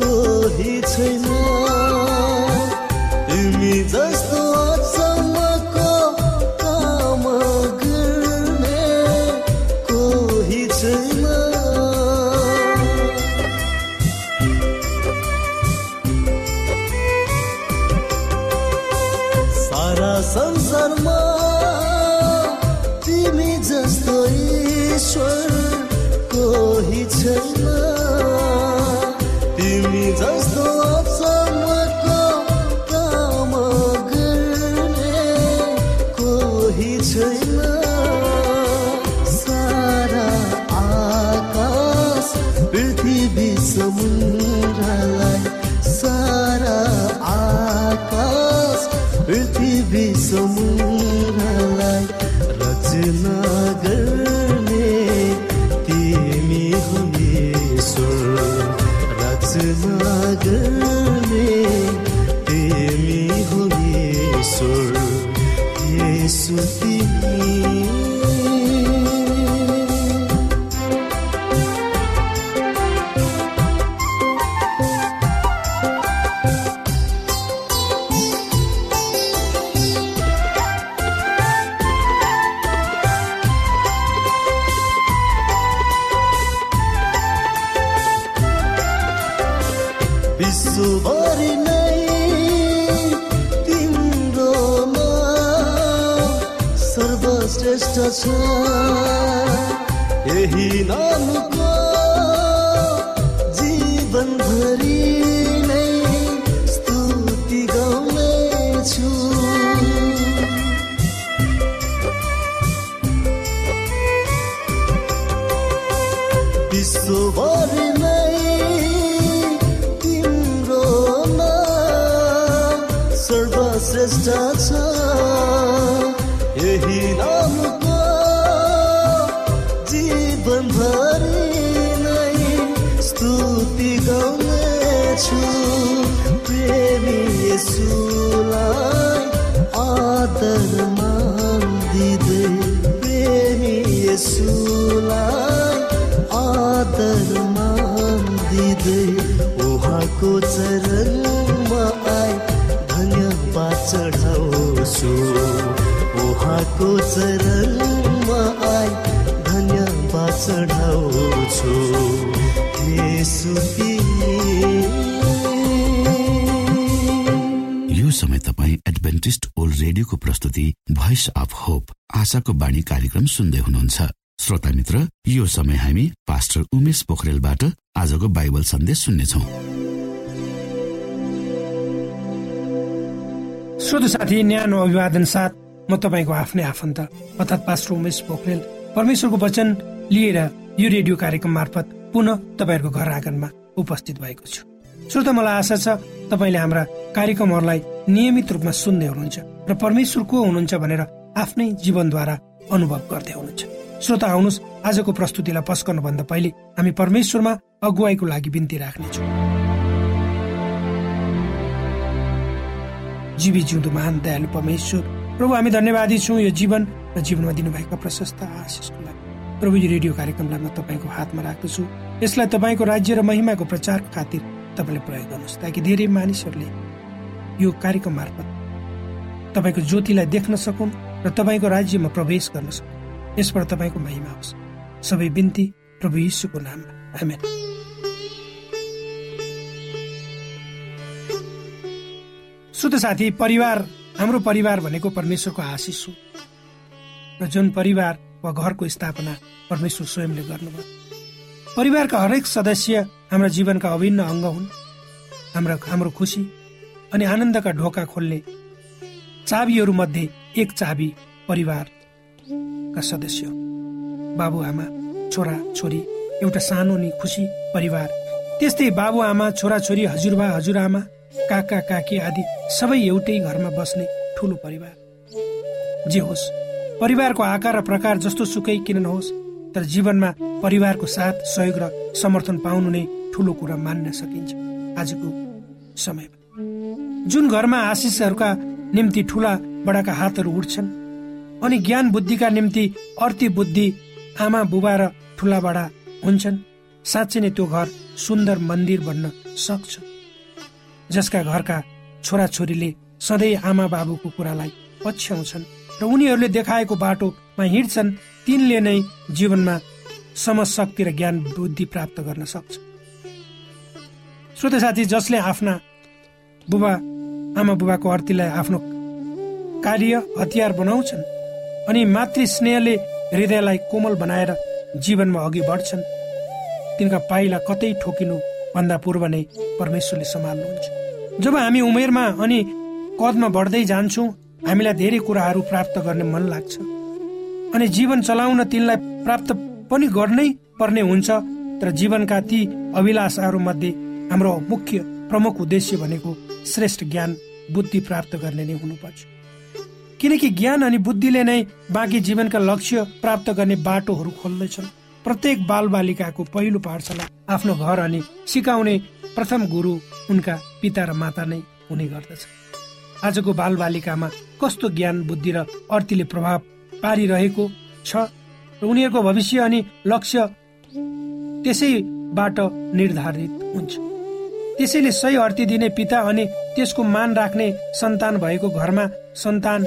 कोही छैन। नागर जान्छ। यही नामको जीवनभरि नै स्तुति गाउनेछु प्रेमी यसु धन्यवाद चढाउँछु यो समय तपाईँ एडभेन्टिस्ट ओल्ड रेडियोको प्रस्तुति भोइस अफ होप आशाको बाणी कार्यक्रम सुन्दै हुनुहुन्छ। श्रोता मित्र यो समय हामी पास्टर उमेश पोखरेलबाट आजको बाइबल सन्देश सुन्नेछौ। श्रोत साथी न्यानो अभिवादन साथ म तपाईँको आफ्नै आफन्त अर्थात् पास्टर उमेश पोखरेल। परमेश्वरको वचन लिएर यो रेडियो कार्यक्रम मार्फत पुनः तपाईँहरूको घर आँगनमा उपस्थित भएको छु। श्रोता मलाई आशा छ तपाईँले हाम्रा कार्यक्रमहरूलाई नियमित रूपमा सुन्दै हुनुहुन्छ र परमेश्वर को हुनुहुन्छ भनेर आफ्नै जीवनद्वारा अनुभव गर्दै हुनुहुन्छ। श्रोता आउनुहोस् आजको प्रस्तुतिलाई पस्कनुभन्दा पहिले हामी परमेश्वरमा अगुवाईको लागि बिन्ती राख्नेछौँ। जीवी जिउँदो महान दयालु परमेश्वर प्रभु हामी धन्यवादी छौँ यो जीवन र जीवनमा दिनुभएका प्रशस्त आशिषको लागि। प्रभु यो रेडियो कार्यक्रमलाई म तपाईँको हातमा राख्दछु। यसलाई तपाईँको राज्य र महिमाको प्रचारको खातिर तपाईँले प्रयोग गर्नुहोस् ताकि धेरै मानिसहरूले यो कार्यक्रम मार्फत तपाईँको ज्योतिलाई देख्न सकुन् र तपाईँको राज्यमा प्रवेश गर्न सकुन्। यसबाट तपाईँको महिमा होस्। सबै बिन्ती प्रभु यीशुको नाममा। आमेन। श्रोत साथी परिवार हाम्रो परिवार भनेको परमेश्वरको आशिष हो। र जुन परिवार वा घरको स्थापना परमेश्वर स्वयंले गर्नुभयो। परिवारका हरेक सदस्य हाम्रा जीवनका अभिन्न अङ्ग हुन्। हाम्रा हाम्रो खुसी अनि आनन्दका ढोका खोल्ने चाबीहरू मध्ये एक चाबी परिवारका सदस्य बाबुआमा छोरा छोरी एउटा सानो नि खुसी परिवार। त्यस्तै बाबुआमा छोराछोरी हजुरबा हजुरआमा काका काकी आदि सबै एउटै घरमा बस्ने ठुलो परिवार। जे होस् परिवारको आकार र प्रकार जस्तो सुकै किन नहोस् तर जीवनमा परिवारको साथ सहयोग र समर्थन पाउनु नै ठुलो कुरा मान्न सकिन्छ। आजको समयमा जुन घरमा आशिषहरूका निम्ति ठुला बडाका हातहरू उठ्छन् अनि ज्ञान बुद्धिका निम्ति अर्थी बुद्धि आमा बुबा र ठुला बडा हुन्छन् साँच्चै नै त्यो घर सुन्दर मन्दिर बन्न सक्छ। जसका घरका छोराछोरीले सधैँ आमा बाबुको कुरालाई पछ्याउँछन् र उनीहरूले देखाएको बाटोमा हिँड्छन् तिनले नै जीवनमा समशक्ति र ज्ञान बुद्धि प्राप्त गर्न सक्छ। श्रोत साथी जसले आफ्ना बुबा आमा बुबाको अर्थीलाई आफ्नो कार्य हतियार बनाउँछन् अनि मातृ स्नेहले हृदयलाई कोमल बनाएर जीवनमा अघि बढ्छन् तिनका पाइला कतै ठोकिनु भन्दा पूर्व नै परमेश्वरले सम्हाल्नुहुन्छ। जब हामी उमेरमा अनि कदमा बढ्दै जान्छौँ हामीलाई धेरै कुराहरू प्राप्त गर्ने मन लाग्छ। अनि जीवन चलाउन तिनलाई प्राप्त पनि गर्नै पर्ने हुन्छ तर जीवनका ती अभिलाषाहरू मध्ये हाम्रो मुख्य प्रमुख उद्देश्य भनेको श्रेष्ठ ज्ञान बुद्धि प्राप्त गर्ने नै हुनुपर्छ। किनकि ज्ञान अनि बुद्धिले नै बाँकी जीवनका लक्ष्य प्राप्त गर्ने बाटोहरू खोल्दैछन्। प्रत्येक बाल बालिकाको पहिलो पाठशाला आफ्नो घर अनि सिकाउने प्रथम गुरु उनका पिता र माता नै हुने गर्दछ। आजको बाल बालिकामा कस्तो ज्ञान बुद्धि र अर्थीले प्रभाव पारिरहेको छ र उनीहरूको भविष्य अनि लक्ष्य त्यसैबाट निर्धारित हुन्छ। त्यसैले सही अर्थी दिने पिता अनि त्यसको मान राख्ने सन्तान भएको घरमा सन्तान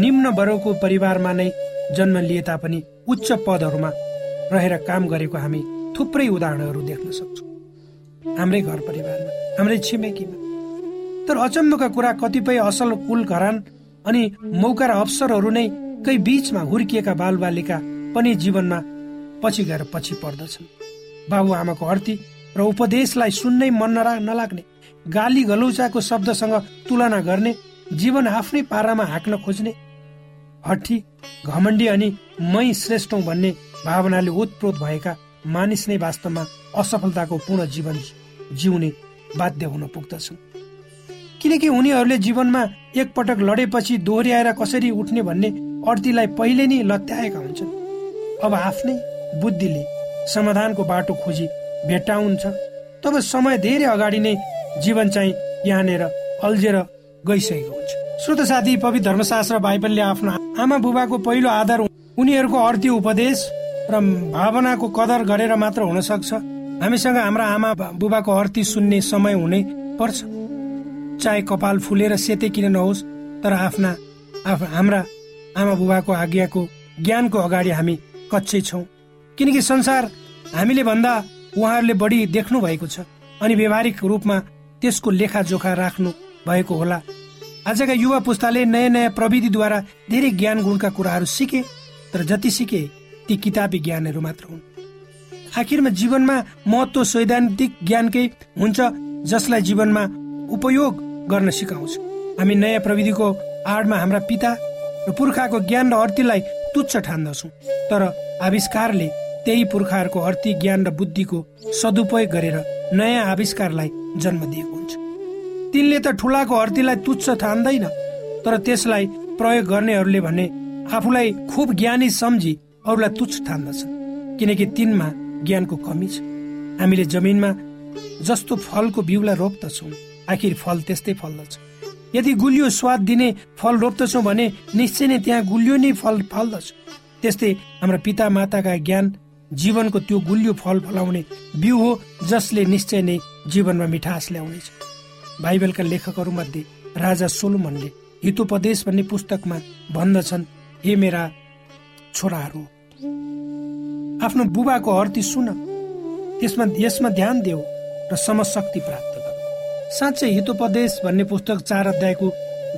निम्न वर्गको परिवारमा नै जन्म लिए तापनि उच्च पदहरूमा रहेर काम गरेको हामी थुप्रै उदाहरणहरू देख्न सक्छौँ। हाम्रै घर परिवारमा हाम्रै छिमेकीमा। तर अचम्मका कुरा कतिपय असल कुल घरान अनि मौका र अवसरहरू नै कै बीचमा हुर्किएका बालबालिका पनि जीवनमा पछि गएर पछि पर्दछन्। बाबुआमाको अर्थी र उपदेशलाई सुन्नै मन नरा नलाग्ने गाली गलौचाको शब्दसँग तुलना गर्ने जीवन आफ्नै पारामा हाँक्न खोज्ने हठी घमण्डी अनि मै श्रेष्ठौँ भन्ने भावनाले ओतप्रोत भएका मानिस नै वास्तवमा असफलताको पूर्ण जीवन जिउने बाध्य हुन पुग्दछन्। किनकि उनीहरूले जीवनमा एकपटक लडेपछि दोहोऱ्याएर कसरी उठ्ने भन्ने अर्थीलाई पहिले नै लत्याएका हुन्छन्। अब आफ्नै बुद्धिले समाधानको बाटो खोजी भेटाउँछ तब समय धेरै अगाडि नै जीवन चाहिँ यहाँनिर अल्झेर गइसकेको हुन्छ। श्रोत साथी पवित्र धर्मशास्त्र बाइबलले आफ्नो आमा बुबाको पहिलो आधार उनीहरूको अर्थी उपदेश र भावनाको कदर गरेर मात्र हुन सक्छ हामीसँग हाम्रा आमा बुबाको अर्थी सुन्ने समय हुनै पर्छ। चाहे कपाल फुलेर सेते किन नहोस् तर आफ्ना हाम्रा आमा बुबाको आज्ञाको ज्ञानको अगाडि हामी कच्चै छौँ। किनकि संसार हामीले भन्दा उहाँहरूले बढी देख्नु भएको छ अनि व्यवहारिक रूपमा त्यसको लेखाजोखा राख्नु भएको होला। आजका युवा पुस्ताले नयाँ नयाँ प्रविधिद्वारा धेरै ज्ञान गुणका कुराहरू सिके तर जति सिके ती किताबी ज्ञानहरू मात्र हुन्। आखिरमा जीवनमा महत्व सैद्धान्तिक ज्ञानकै हुन्छ जसलाई जीवनमा उपयोग गर्न सिकाउँछ। हामी नयाँ प्रविधिको आडमा हाम्रा पिता र पुर्खाको ज्ञान र अर्थीलाई तुच्छ ठान्दछौँ। तर आविष्कारले त्यही पुर्खाहरूको अर्थी ज्ञान र बुद्धिको सदुपयोग गरेर नयाँ आविष्कारलाई जन्म दिएको हुन्छ। तिनले त ठुलाको अर्थीलाई तुच्छ ठान्दैन तर त्यसलाई प्रयोग गर्नेहरूले भने आफूलाई खुब ज्ञानी सम्झी अरूलाई तुच्छ ठान्दछन्। किनकि तिनमा ज्ञानको कमी छ। हामीले जमिनमा जस्तो फलको बिउलाई रोप्दछौँ आखिर फल त्यस्तै फल्दछ। यदि गुलियो स्वाद दिने फल रोप्दछौँ भने निश्चय नै त्यहाँ गुलियो नै फल फल्दछ। त्यस्तै हाम्रा पिता माताका ज्ञान जीवनको त्यो गुलियो फल फलाउने बिउ हो जसले निश्चय नै जीवनमा मिठास ल्याउनेछ। बाइबलका लेखकहरू मध्ये राजा सोलुमनले हितोपदेश भन्ने पुस्तकमा भन्दछन् हे मेरा छोराहरू। आफ्नो बुबाको अर्थी सुन। त्यसमा यसमा ध्यान देऊ र समशक्ति प्राप्त गर। साँच्चै हितोपदेश भन्ने पुस्तक चार अध्यायको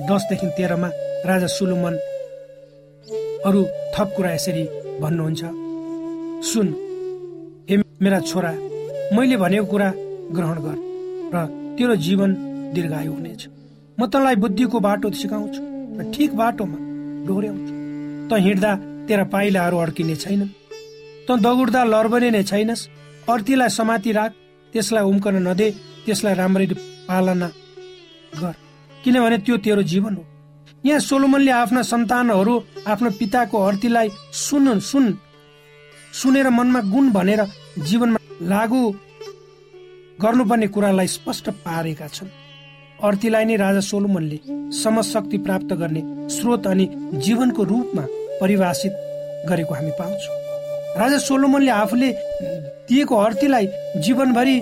दसदेखि तेह्रमा राजा सुलुमन अरू थप कुरा यसरी भन्नुहुन्छ। सुन हे मेरा छोरा मैले भनेको कुरा ग्रहण गर र तेरो जीवन दीर्घायु हुनेछ। म तँलाई बुद्धिको बाटो सिकाउँछु र ठिक बाटोमा डोर्याउँछु। त हिँड्दा तेरा पाइलाहरू अड्किने छैनन्। त दगुड्दा लर्बने नै छैनस्। अर्थीलाई समाति राख त्यसलाई उम्कन नदे त्यसलाई राम्ररी पालना गर। किनभने त्यो तेरो जीवन हो। यहाँ सोलोमनले आफ्ना सन्तानहरू आफ्नो पिताको अर्थीलाई सुन सुन। सुनेर मनमा गुण भनेर जीवनमा लागू गर्नुपर्ने कुरालाई स्पष्ट पारेका छन्। अर्थीलाई नै राजा सोलोमनले समशक्ति प्राप्त गर्ने स्रोत अनि जीवनको रूपमा परिभाषित गरेको हामी पाउँछौँ। राजा सोलोमनले आफूले दिएको अर्थीलाई जीवनभरि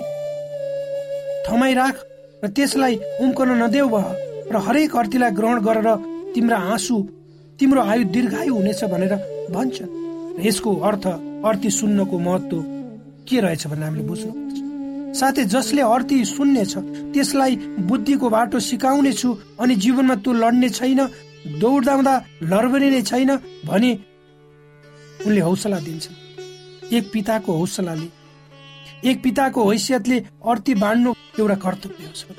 थमाइराख र त्यसलाई उम्कन नदेऊ र हरेक अर्थीलाई ग्रहण गरेर तिम्रा आँसु तिम्रो आयु दीर्घायु हुनेछ भनेर भन्छन्। यसको अर्थ अर्थी सुन्नको महत्व के रहेछ भनेर हामीले बुझ्नुपर्छ साथै जसले अर्थी सुन्नेछ त्यसलाई बुद्धिको बाटो सिकाउने छु अनि जीवनमा त्यो लड्ने छैन दौडाउँदा लर्बने छैन भने उनले हौसला दिन्छन्। एक पिताको हौसलाले एक पिताको हैसियतले अर्थी बाँड्नु एउटा कर्तव्य हो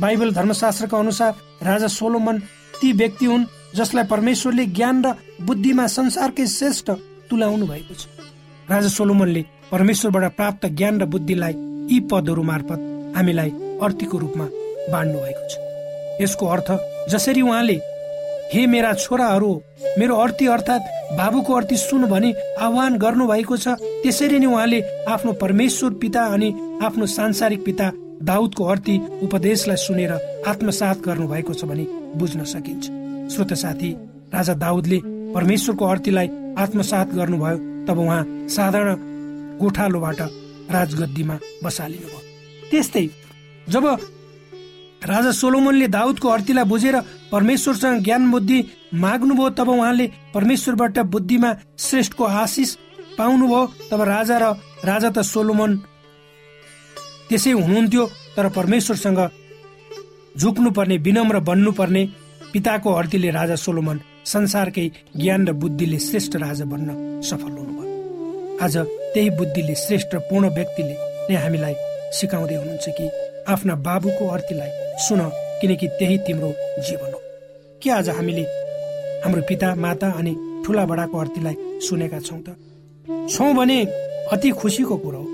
बाइबल धर्मशास्त्रका अनुसार राजा सोलोमन ती व्यक्ति हुन् जसलाई परमेश्वरले ज्ञान र बुद्धिमा संसारकै श्रेष्ठ तुलाउनु भएको छ। राजा सोलोमनले परमेश्वरबाट प्राप्त ज्ञान र बुद्धिलाई यी पदहरू मार्फत हामीलाई अर्थीको रूपमा बाँड्नु भएको छ। यसको अर्थ जसरी उहाँले हे मेरा छोराहरू मेरो अर्थी अर्थात् बाबुको अर्थी सुन भनी आह्वान गर्नु भएको छ। त्यसरी नै उहाँले आफ्नो परमेश्वर पिता अनि आफ्नो सांसारिक पिता दाउदको अर्थी उपदेशलाई सुनेर आत्मसात गर्नु भएको छ भने बुझ्न सकिन्छ। श्रोत साथी राजा दाउदले परमेश्वरको अर्थीलाई आत्मसात गर्नुभयो तब उहाँ साधारण गोठालोबाट राजगद्दीमा बसालिनु भयो त्यस्तै जब राजा सोलोमनले दाउदको अर्थीलाई बुझेर परमेश्वरसँग ज्ञान बुद्धि माग्नुभयो तब उहाँले परमेश्वरबाट बुद्धिमा श्रेष्ठको आशिष पाउनुभयो तब राजा र राजा त सोलोमन। त्यसै हुनुहुन्थ्यो तर परमेश्वरसँग झुक्नु पर्ने विनम्र बन्नुपर्ने पिताको अर्थीले राजा सोलोमन। संसारकै ज्ञान र बुद्धिले श्रेष्ठ राजा बन्न सफल हुनुभयो। आज त्यही बुद्धिले श्रेष्ठ पूर्ण व्यक्तिले नै हामीलाई सिकाउँदै हुनुहुन्छ कि आफ्ना बाबुको अर्थीलाई सुन किनकि त्यही तिम्रो जीवन हो। के आज हामीले हाम्रो पिता माता अनि ठुला बडाको अर्थीलाई सुनेका छौँ त? छौँ भने अति खुसीको कुरो हो।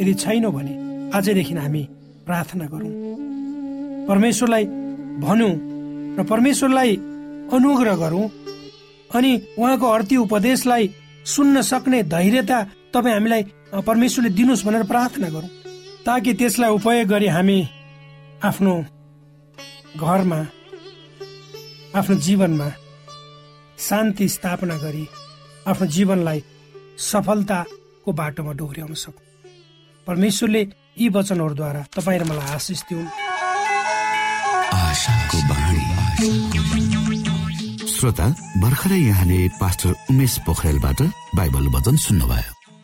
यदि छैनौँ भने आजदेखि हामी प्रार्थना गरौँ। परमेश्वरलाई भनौँ र परमेश्वरलाई अनुग्रह गरौँ अनि उहाँको अर्थी उपदेशलाई सुन्न सक्ने धैर्यता तपाईँ हामीलाई परमेश्वरले दिनुहोस् भनेर प्रार्थना गरौँ ताकि त्यसलाई उपयोग गरी हामी आफ्नो घरमा आफ्नो जीवनमा शान्ति स्थापना गरी आफ्नो जीवनलाई सफलताको बाटोमा डोहोऱ्याउन सकौँ। परमेश्वरले यी वचनहरूद्वारा तपाईँ र मलाई आशिष दिउन्। श्रोता भर्खरै यहाँले पास्टर उमेश पोखरेलबाट बाइबल वचन सुन्नुभयो।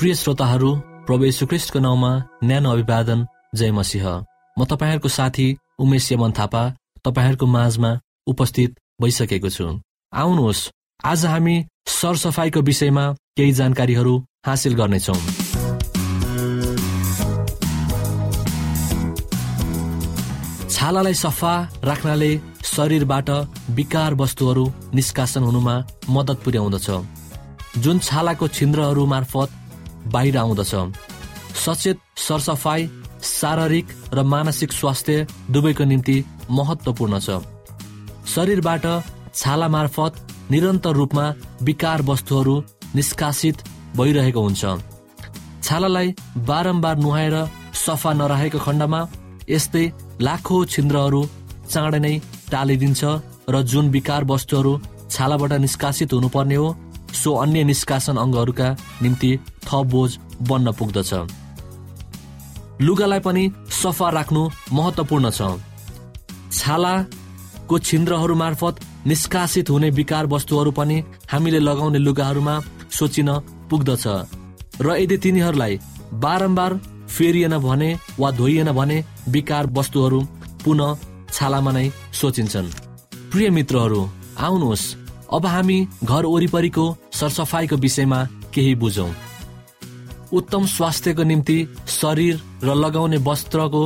प्रिय श्रोताहरू प्रभु यशुक्रिस्टको नाउँमा न्यानो अभिवादन जय मसिंह। म तपाईँहरूको साथी उमेश यमन थापा तपाईँहरूको माझमा उपस्थित भइसकेको छु। आउनुहोस् आज हामी सरसफाइको विषयमा केही जानकारीहरू हासिल गर्नेछौ। छालालाई सफा राख्नाले शरीरबाट विकार वस्तुहरू निष्कासन हुनुमा मद्दत पुर्याउँदछ। जुन छालाको छिन्द्रहरू मार्फत बाहिर आउँदछ। सचेत सरसफाई शारीरिक र मानसिक स्वास्थ्य दुवैको निम्ति महत्वपूर्ण छ। शरीरबाट छाला मार्फत निरन्तर रूपमा विकार वस्तुहरू निष्कासित भइरहेको हुन्छ। छालालाई बारम्बार नुहाएर सफा नरहेको खण्डमा यस्तै लाखौँ छिन्द्रहरू चाँडै नै टालिदिन्छ र जुन विकार वस्तुहरू छालाबाट निष्कासित हुनुपर्ने हो सो अन्य निष्कासन अङ्गहरूका निम्ति थप बोझ बन्न पुग्दछ। लुगालाई पनि सफा राख्नु महत्वपूर्ण छ। छालाको छिन्द्रहरू मार्फत निष्कासित हुने विकार वस्तुहरू पनि हामीले लगाउने लुगाहरूमा सोचिन पुग्दछ। र यदि तिनीहरूलाई बारम्बार फेरिएन भने वा धोइएन भने विकार वस्तुहरू पुनः छालामा नै सोचिन्छन्। प्रिय मित्रहरू आउनुहोस्। अब हामी घर वरिपरिको सरसफाइको विषयमा केही बुझौँ। उत्तम स्वास्थ्यको निम्ति शरीर र लगाउने वस्त्रको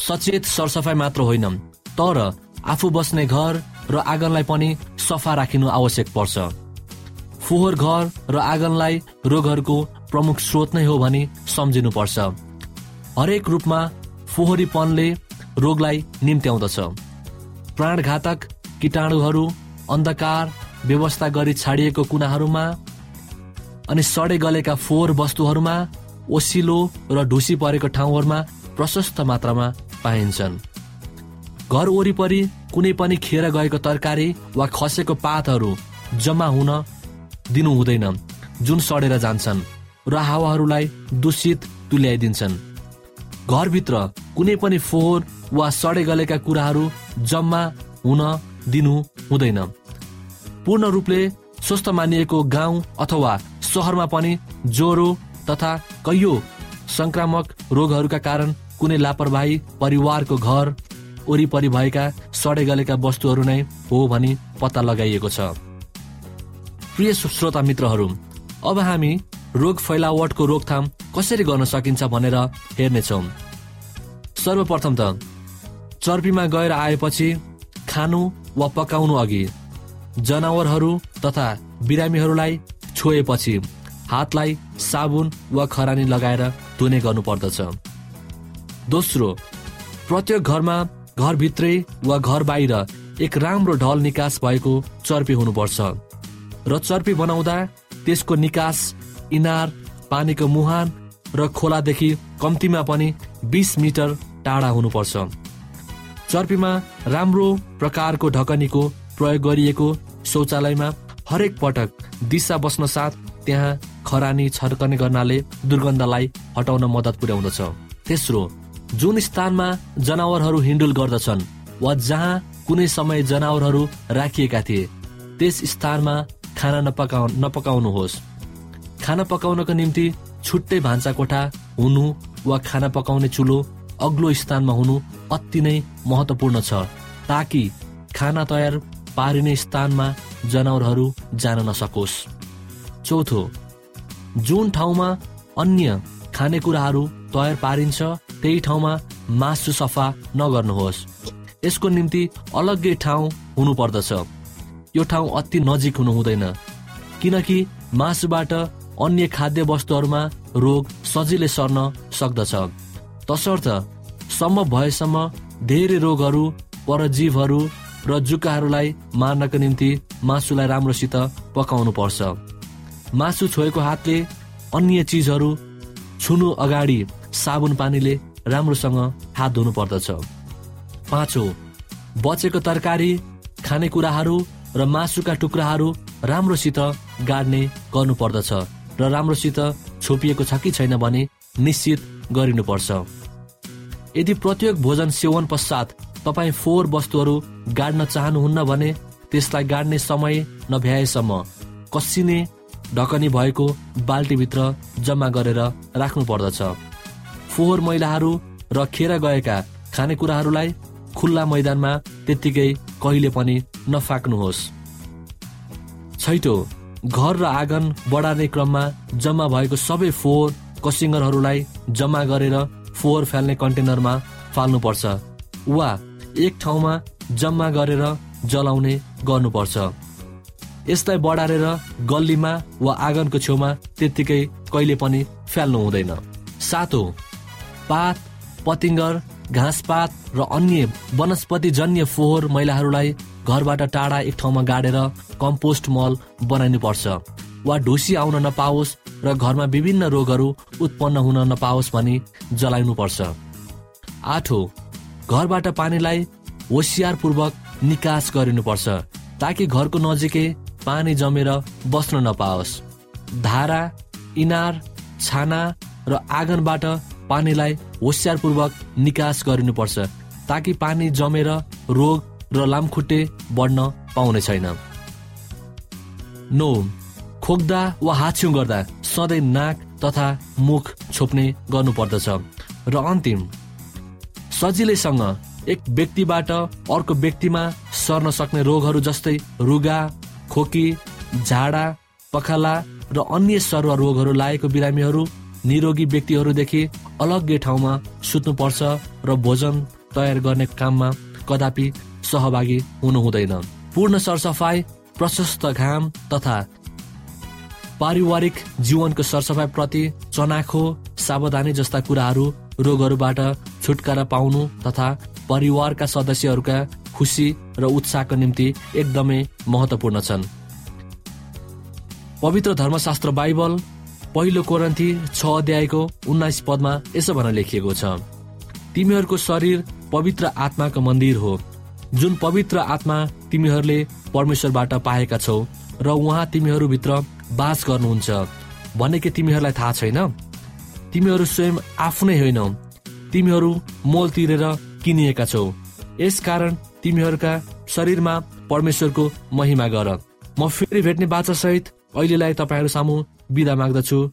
सचेत सरसफाइ मात्र होइन तर आफू बस्ने घर र आँगनलाई पनि सफा राखिनु आवश्यक पर्छ। फोहोर घर र आँगनलाई रोगहरूको प्रमुख स्रोत नै हो भनी सम्झिनुपर्छ। हरेक रूपमा फोहोरीपनले रोगलाई निम्त्याउँदछ। प्राणघातक किटाणुहरू अन्धकार व्यवस्था गरी छाडिएको कुनाहरूमा अनि सडे गलेका फोहोर वस्तुहरूमा ओसिलो र ढुसी परेको ठाउँहरूमा प्रशस्त मात्रामा पाइन्छन्। घर वरिपरि कुनै पनि खेर गएको तरकारी वा खसेको पातहरू जम्मा हुन दिनु हुँदैन जुन सडेर जान्छन् र हावाहरूलाई दूषित तुल्याइदिन्छन्। घरभित्र कुनै पनि फोहोर वा सडे गलेका कुराहरू जम्मा हुन दिनु हुँदैन। पूर्ण रूपले स्वस्थ मानिएको गाउँ अथवा सहरमा पनि ज्वरो तथा कैयो संक्रामक रोगहरूका कारण कुनै लापरवाही परिवारको घर वरिपरि भएका सडे गलेका वस्तुहरू नै हो भनी पत्ता लगाइएको छ। प्रिय श्रोता मित्रहरू अब हामी रोग फैलावटको रोकथाम कसरी गर्न सकिन्छ भनेर हेर्नेछौँ। सर्वप्रथम त चर्पीमा गएर आएपछि खानु वा पकाउनु अघि जनावरहरू तथा बिरामीहरूलाई छोएपछि हातलाई साबुन वा खरानी लगाएर धुने गर्नुपर्दछ। दोस्रो प्रत्येक घरमा घरभित्रै वा घर बाहिर एक राम्रो ढल निकास भएको चर्पी हुनुपर्छ र चर्पी बनाउँदा त्यसको निकास इनार पानीको मुहान र खोलादेखि कम्तीमा पनि बिस मिटर टाढा हुनुपर्छ। चर्पीमा राम्रो प्रकारको ढकनीको प्रयोग गरिएको शौचालयमा हरेक पटक दिशा बस्न साथ त्यहाँ खरानी छर्कने गर्नाले दुर्गन्धलाई हटाउन मद्दत पुर्याउँदछ। तेस्रो जुन स्थानमा जनावरहरू हिन्डुल गर्दछन् वा जहाँ कुनै समय जनावरहरू राखिएका थिए त्यस स्थानमा खाना नपकाउ नपकाउनुहोस्। खाना पकाउनको निम्ति छुट्टै भान्सा कोठा हुनु वा खाना पकाउने चुलो अग्लो स्थानमा हुनु अति नै महत्वपूर्ण छ ताकि खाना तयार पारिने स्थानमा जनावरहरू जान नसकोस्। चौथो जुन ठाउँमा अन्य खानेकुराहरू तयार पारिन्छ त्यही ठाउँमा मासु सफा नगर्नुहोस्। यसको निम्ति अलग्गै ठाउँ हुनुपर्दछ। यो ठाउँ अति नजिक हुनु हुँदैन किनकि मासुबाट अन्य खाद्य वस्तुहरूमा रोग सजिलै सर्न सक्दछ। तसर्थ सम्भव भएसम्म धेरै रोगहरू परजीवहरू र जुकाहरूलाई मार्नको निम्ति मासुलाई राम्रोसित पकाउनु पर्छ मासु छोएको हातले अन्य चिजहरू छुनु अगाडि साबुन पानीले राम्रोसँग हात धुनु पर्दछ पाँचौँ बचेको तरकारी खानेकुराहरू र मासुका टुक्राहरू राम्रोसित गाड्ने गर्नुपर्दछ र राम्रोसित छोपिएको छ कि छैन भने निश्चित गरिनुपर्छ। यदि प्रत्येक भोजन सेवन पश्चात तपाईँ फोहोर वस्तुहरू गाड्न चाहनुहुन्न भने त्यसलाई गाड्ने समय नभ्याएसम्म कसिने ढकनी भएको बाल्टीभित्र जम्मा गरेर राख्नु पर्दछ फोहोर मैलाहरू र खेर गएका खानेकुराहरूलाई खुल्ला मैदानमा त्यत्तिकै कहिले पनि नफाक्नुहोस्। छैटो घर र आँगन बढार्ने क्रममा जम्मा भएको सबै फोहोर कसिङ्गरहरूलाई जम्मा गरेर फोहोर फाल्ने कन्टेनरमा फाल्नुपर्छ वा एक ठाउँमा जम्मा गरेर जलाउने गर्नुपर्छ। यसलाई बढारेर गल्लीमा वा आँगनको छेउमा त्यत्तिकै कहिले पनि फ्याल्नु हुँदैन। सातो पात पतिङ्गर घाँसपात र अन्य वनस्पतिजन्य फोहोर मैलाहरूलाई घरबाट टाढा एक ठाउँमा गाडेर कम्पोस्ट मल बनाइनु पर्छ वा ढुसी आउन नपाओस् र घरमा विभिन्न रोगहरू उत्पन्न हुन नपाओस् भनी जलाइनु पर्छ आठो घरबाट पानीलाई होसियारपूर्वक निकास गरिनुपर्छ ताकि घरको नजिकै पानी जमेर बस्न नपाओस्। धारा इनार छाना र आँगनबाट पानीलाई होसियारपूर्वक निकास गरिनुपर्छ ताकि पानी जमेर रोग र लामखुट्टे बढ्न पाउने छैन। नो खोक्दा वा हाछ्यौँ गर्दा सधैँ नाक तथा मुख छोप्ने गर्नुपर्दछ। र अन्तिम सजिलैसँग एक व्यक्तिबाट अर्को व्यक्तिमा सर्न सक्ने रोगहरू जस्तै रुगा खोकी झाडा पखाला र अन्य सर्व रोगहरू लागेको बिरामीहरू निरोगी व्यक्तिहरूदेखि अलग्गै ठाउँमा सुत्नुपर्छ र भोजन तयार गर्ने काममा कदापि सहभागी हुनु हुँदैन पूर्ण सरसफाइ प्रशस्त घाम तथा पारिवारिक जीवनको सरसफाइ प्रति चनाखो सावधानी जस्ता कुराहरू रोगहरूबाट छुटकारा पाउनु तथा परिवारका सदस्यहरूका खुसी र उत्साहको निम्ति एकदमै महत्वपूर्ण छन्। पवित्र धर्मशास्त्र बाइबल पहिलो कोरन्थी छ अध्यायको उन्नाइस पदमा यसो भनेर लेखिएको छ तिमीहरूको शरीर पवित्र आत्माको मन्दिर हो। जुन पवित्र आत्मा तिमीहरूले परमेश्वरबाट पाएका छौ र उहाँ तिमीहरूभित्र बास गर्नुहुन्छ। भने कि तिमीहरूलाई थाहा छैन? तिमीहरू स्वयं आफ्नै होइनौ। तिमीहरू मोल तिरेर किनिएका छौ। यसकारण तिमीहरूका शरीरमा परमेश्वरको महिमा गर। म फेरि भेट्ने बाचासहित अहिलेलाई तपाईँहरू सामु बिदा माग्दछु।